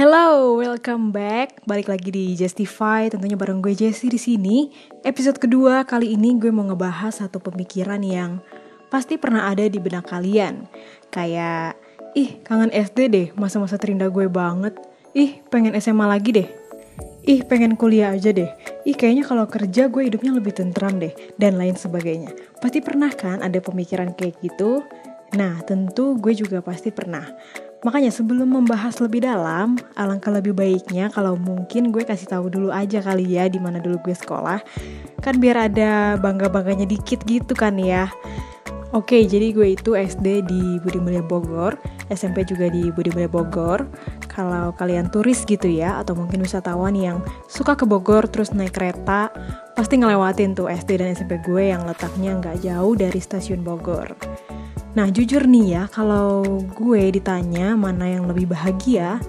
Hello, welcome back. Balik lagi di Justify, tentunya bareng gue Jessie di sini. Episode kedua kali ini gue mau ngebahas satu pemikiran yang pasti pernah ada di benak kalian. Kayak, ih kangen SD deh, masa-masa terindah gue banget. Ih, pengen SMA lagi deh. Ih, pengen kuliah aja deh. Ih, kayaknya kalau kerja gue hidupnya lebih tentram deh, dan lain sebagainya. Pasti pernah kan ada pemikiran kayak gitu? Nah, tentu gue juga pasti pernah. Makanya sebelum membahas lebih dalam, alangkah lebih baiknya kalau mungkin gue kasih tahu dulu aja kali ya di mana dulu gue sekolah. Kan biar ada bangga-bangganya dikit gitu kan ya. Oke, jadi gue itu SD di Budi Mulia Bogor, SMP juga di Budi Mulia Bogor. Kalau kalian turis gitu ya, atau mungkin wisatawan yang suka ke Bogor terus naik kereta, pasti ngelewatin tuh SD dan SMP gue yang letaknya nggak jauh dari stasiun Bogor. Nah jujur nih ya, kalau gue ditanya mana yang lebih bahagia,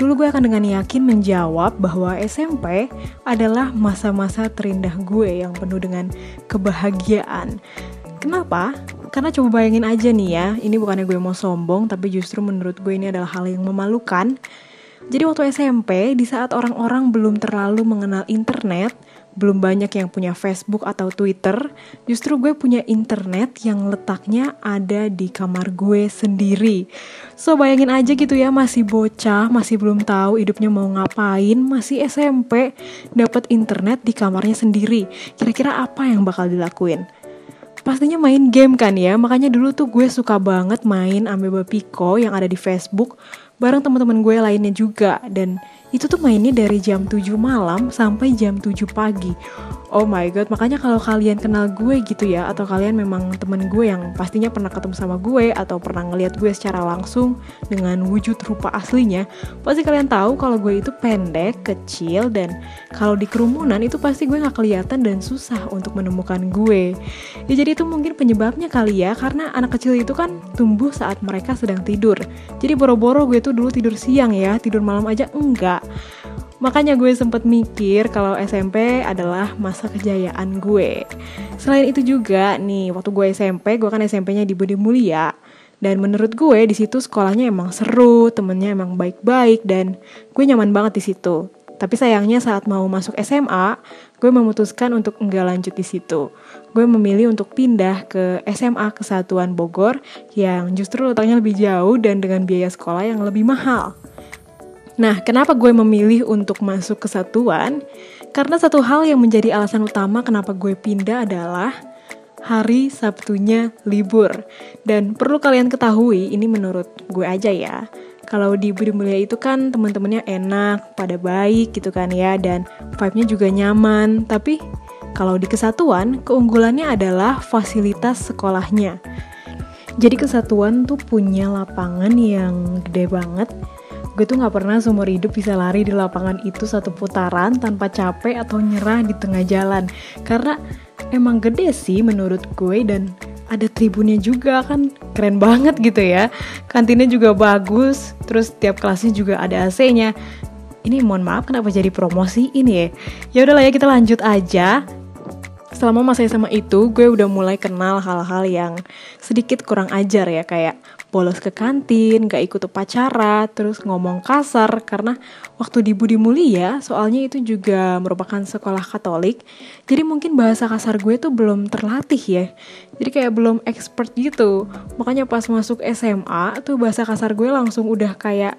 dulu gue akan dengan yakin menjawab bahwa SMP adalah masa-masa terindah gue yang penuh dengan kebahagiaan. Kenapa? Karena coba bayangin aja nih ya, ini bukannya gue mau sombong, tapi justru menurut gue ini adalah hal yang memalukan. Jadi waktu SMP, di saat orang-orang belum terlalu mengenal internet, belum banyak yang punya Facebook atau Twitter, justru gue punya internet yang letaknya ada di kamar gue sendiri. So bayangin aja gitu ya, masih bocah, masih belum tahu hidupnya mau ngapain, masih SMP, dapat internet di kamarnya sendiri. Kira-kira apa yang bakal dilakuin? Pastinya main game kan ya, makanya dulu tuh gue suka banget main Ameba Pico yang ada di Facebook bareng teman-teman gue lainnya juga dan itu tuh mainnya dari jam 7 malam sampai jam 7 pagi. Oh my god, makanya kalau kalian kenal gue gitu ya, atau kalian memang temen gue yang pastinya pernah ketemu sama gue, atau pernah ngeliat gue secara langsung dengan wujud rupa aslinya, pasti kalian tahu kalau gue itu pendek, kecil, dan kalau di kerumunan itu pasti gue gak kelihatan dan susah untuk menemukan gue. Ya jadi itu mungkin penyebabnya kali ya, karena anak kecil itu kan tumbuh saat mereka sedang tidur. Jadi boro-boro gue tuh dulu tidur siang ya, tidur malam aja enggak. Makanya gue sempet mikir kalau SMP adalah masa kejayaan gue. Selain itu juga nih, waktu gue SMP, gue kan SMP-nya di Budi Mulia. Dan menurut gue di situ sekolahnya emang seru, temennya emang baik-baik dan gue nyaman banget di situ. Tapi sayangnya saat mau masuk SMA, gue memutuskan untuk enggak lanjut di situ. Gue memilih untuk pindah ke SMA Kesatuan Bogor yang justru letaknya lebih jauh dan dengan biaya sekolah yang lebih mahal. Nah, kenapa gue memilih untuk masuk ke satuan? Karena satu hal yang menjadi alasan utama kenapa gue pindah adalah hari Sabtunya libur. Dan perlu kalian ketahui, ini menurut gue aja ya. Kalau di Budi Mulia itu kan teman-temannya enak, pada baik gitu kan ya, dan vibe-nya juga nyaman. Tapi kalau di kesatuan, keunggulannya adalah fasilitas sekolahnya. Jadi kesatuan tuh punya lapangan yang gede banget gue tuh gak pernah seumur hidup bisa lari di lapangan itu satu putaran tanpa capek atau nyerah di tengah jalan. Karena emang gede sih menurut gue dan ada tribunnya juga kan keren banget gitu ya. Kantinnya juga bagus terus tiap kelasnya juga ada AC-nya ini mohon maaf kenapa jadi promosi ini ya. Ya udahlah ya kita lanjut aja selama masa SMA itu gue udah mulai kenal hal-hal yang sedikit kurang ajar ya kayak bolos ke kantin, gak ikut upacara, terus ngomong kasar karena waktu di Budi Mulia soalnya itu juga merupakan sekolah Katolik. Jadi mungkin bahasa kasar gue tuh belum terlatih ya. Jadi kayak belum expert gitu. Makanya pas masuk SMA tuh bahasa kasar gue langsung udah kayak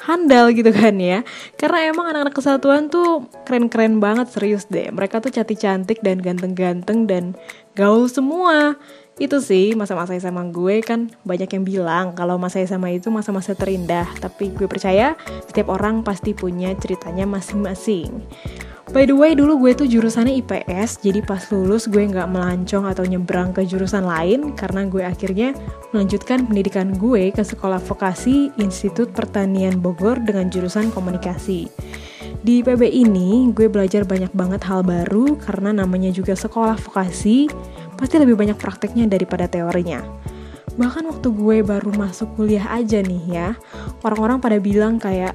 handal gitu kan ya. Karena emang anak-anak kesatuan tuh keren-keren banget serius deh. Mereka tuh cantik-cantik dan ganteng-ganteng dan gaul semua. Itu sih masa-masa SMA gue kan banyak yang bilang kalau masa SMA itu masa-masa terindah. Tapi gue percaya setiap orang pasti punya ceritanya masing-masing By the way, dulu gue tuh jurusannya IPS, jadi pas lulus gue nggak melancong atau nyebrang ke jurusan lain karena gue akhirnya melanjutkan pendidikan gue ke Sekolah Vokasi Institut Pertanian Bogor dengan jurusan komunikasi. Di PB ini, gue belajar banyak banget hal baru karena namanya juga sekolah vokasi, pasti lebih banyak prakteknya daripada teorinya. Bahkan waktu gue baru masuk kuliah aja nih ya, orang-orang pada bilang kayak,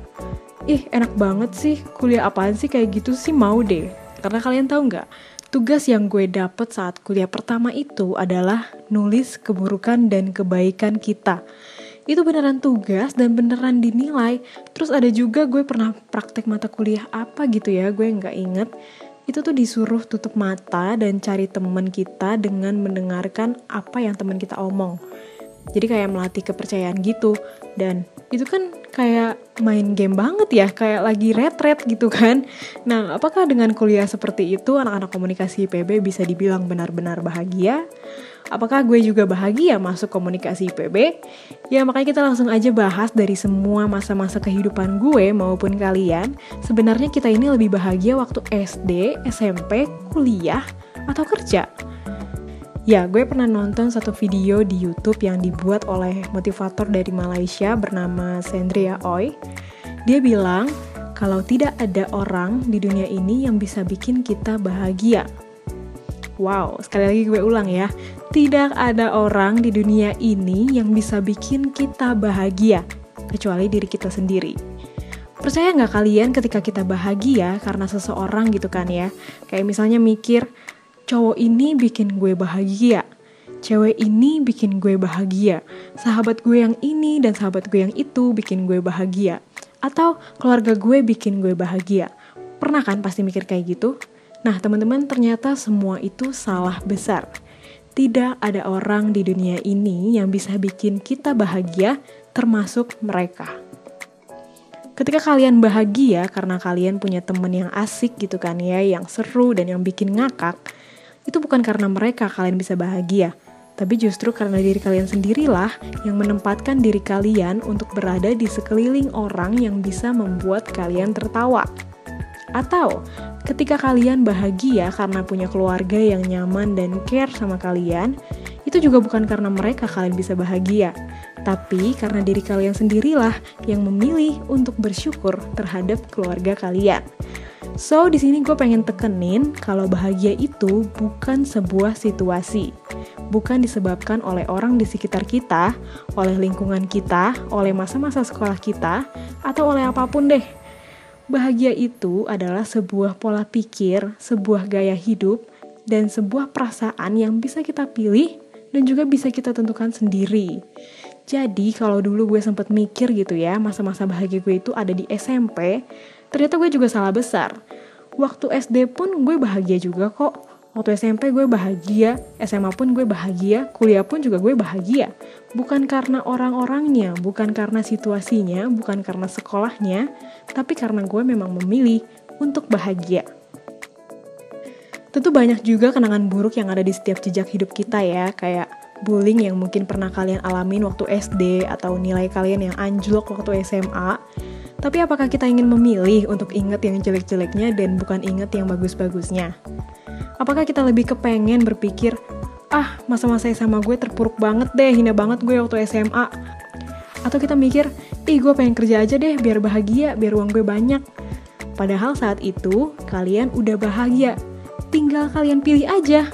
ih enak banget sih. Kuliah apaan sih kayak gitu sih? Mau deh. Karena kalian tahu nggak? Tugas yang gue dapet saat kuliah pertama itu adalah nulis keburukan dan kebaikan kita. Itu beneran tugas dan beneran dinilai. Terus ada juga gue pernah praktek mata kuliah apa gitu ya? Gue nggak inget. Itu tuh disuruh tutup mata dan cari teman kita dengan mendengarkan apa yang teman kita omong. Jadi kayak melatih kepercayaan gitu. Dan itu kan kayak main game banget ya kayak lagi retret gitu kan nah apakah dengan kuliah seperti itu anak-anak komunikasi IPB bisa dibilang benar-benar bahagia Apakah gue juga bahagia masuk komunikasi IPB? Ya makanya kita langsung aja bahas dari semua masa-masa kehidupan gue maupun kalian. Sebenarnya kita ini lebih bahagia waktu SD, SMP, kuliah, atau kerja. Ya, gue pernah nonton satu video di YouTube yang dibuat oleh motivator dari Malaysia bernama Sandria Oi. Dia bilang, kalau tidak ada orang di dunia ini yang bisa bikin kita bahagia. Wow, sekali lagi gue ulang ya. Tidak ada orang di dunia ini yang bisa bikin kita bahagia, kecuali diri kita sendiri. Percaya nggak kalian ketika kita bahagia karena seseorang gitu kan ya? Kayak misalnya mikir, cowok ini bikin gue bahagia, cewek ini bikin gue bahagia, sahabat gue yang ini dan sahabat gue yang itu bikin gue bahagia, atau keluarga gue bikin gue bahagia. Pernah kan pasti mikir kayak gitu? Nah, teman-teman, ternyata semua itu salah besar. Tidak ada orang di dunia ini yang bisa bikin kita bahagia, termasuk mereka. Ketika kalian bahagia karena kalian punya temen yang asik gitu kan ya, yang seru dan yang bikin ngakak, itu bukan karena mereka kalian bisa bahagia, tapi justru karena diri kalian sendirilah yang menempatkan diri kalian untuk berada di sekeliling orang yang bisa membuat kalian tertawa. Atau ketika kalian bahagia karena punya keluarga yang nyaman dan care sama kalian, itu juga bukan karena mereka kalian bisa bahagia, tapi karena diri kalian sendirilah yang memilih untuk bersyukur terhadap keluarga kalian. So, di sini gue pengen tekenin kalau bahagia itu bukan sebuah situasi. Bukan disebabkan oleh orang di sekitar kita, oleh lingkungan kita, oleh masa-masa sekolah kita, atau oleh apa pun deh Bahagia itu adalah sebuah pola pikir, sebuah gaya hidup, dan sebuah perasaan yang bisa kita pilih dan juga bisa kita tentukan sendiri. Jadi kalau dulu gue sempet mikir gitu ya, masa-masa bahagia gue itu ada di SMP, ternyata gue juga salah besar. Waktu SD pun gue bahagia juga kok, Waktu SMP gue bahagia, SMA pun gue bahagia, kuliah pun juga gue bahagia. Bukan karena orang-orangnya, bukan karena situasinya, bukan karena sekolahnya, tapi karena gue memang memilih untuk bahagia. Tentu banyak juga kenangan buruk yang ada di setiap jejak hidup kita ya, kayak bullying yang mungkin pernah kalian alamin waktu SD atau nilai kalian yang anjlok waktu SMA. Tapi apakah kita ingin memilih untuk ingat yang jelek-jeleknya dan bukan ingat yang bagus-bagusnya? Apakah kita lebih kepengen berpikir, ah masa-masa SMA gue terpuruk banget deh, hina banget gue waktu SMA. Atau kita mikir, ih gue pengen kerja aja deh biar bahagia, biar uang gue banyak. Padahal saat itu kalian udah bahagia, tinggal kalian pilih aja.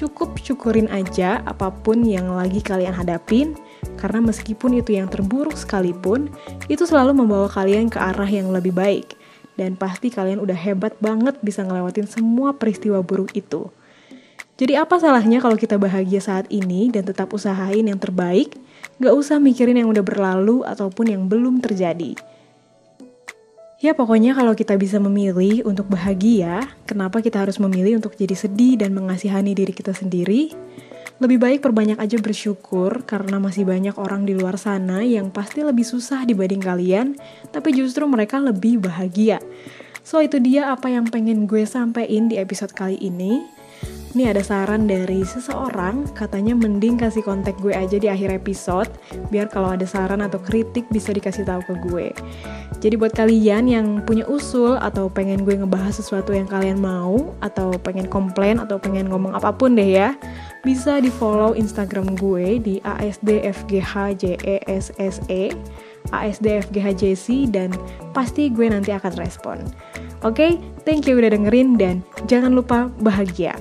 Cukup syukurin aja apa pun yang lagi kalian hadapin, karena meskipun itu yang terburuk sekalipun, itu selalu membawa kalian ke arah yang lebih baik dan pasti kalian udah hebat banget bisa ngelewatin semua peristiwa buruk itu. Jadi apa salahnya kalau kita bahagia saat ini dan tetap usahain yang terbaik, gak usah mikirin yang udah berlalu ataupun yang belum terjadi. Ya pokoknya kalau kita bisa memilih untuk bahagia, kenapa kita harus memilih untuk jadi sedih dan mengasihani diri kita sendiri? Lebih baik perbanyak aja bersyukur karena masih banyak orang di luar sana yang pasti lebih susah dibanding kalian, tapi justru mereka lebih bahagia. So itu dia apa yang pengen gue sampaikan di episode kali ini. Ini ada saran dari seseorang, katanya mending kasih kontak gue aja di akhir episode, biar kalau ada saran atau kritik bisa dikasih tahu ke gue. Jadi buat kalian yang punya usul atau pengen gue ngebahas sesuatu yang kalian mau, atau pengen komplain atau pengen ngomong apa pun deh ya, bisa di follow Instagram gue di asdfghjesse asdfghjc dan pasti gue nanti akan respon. Oke, okay? thank you udah dengerin dan jangan lupa bahagia.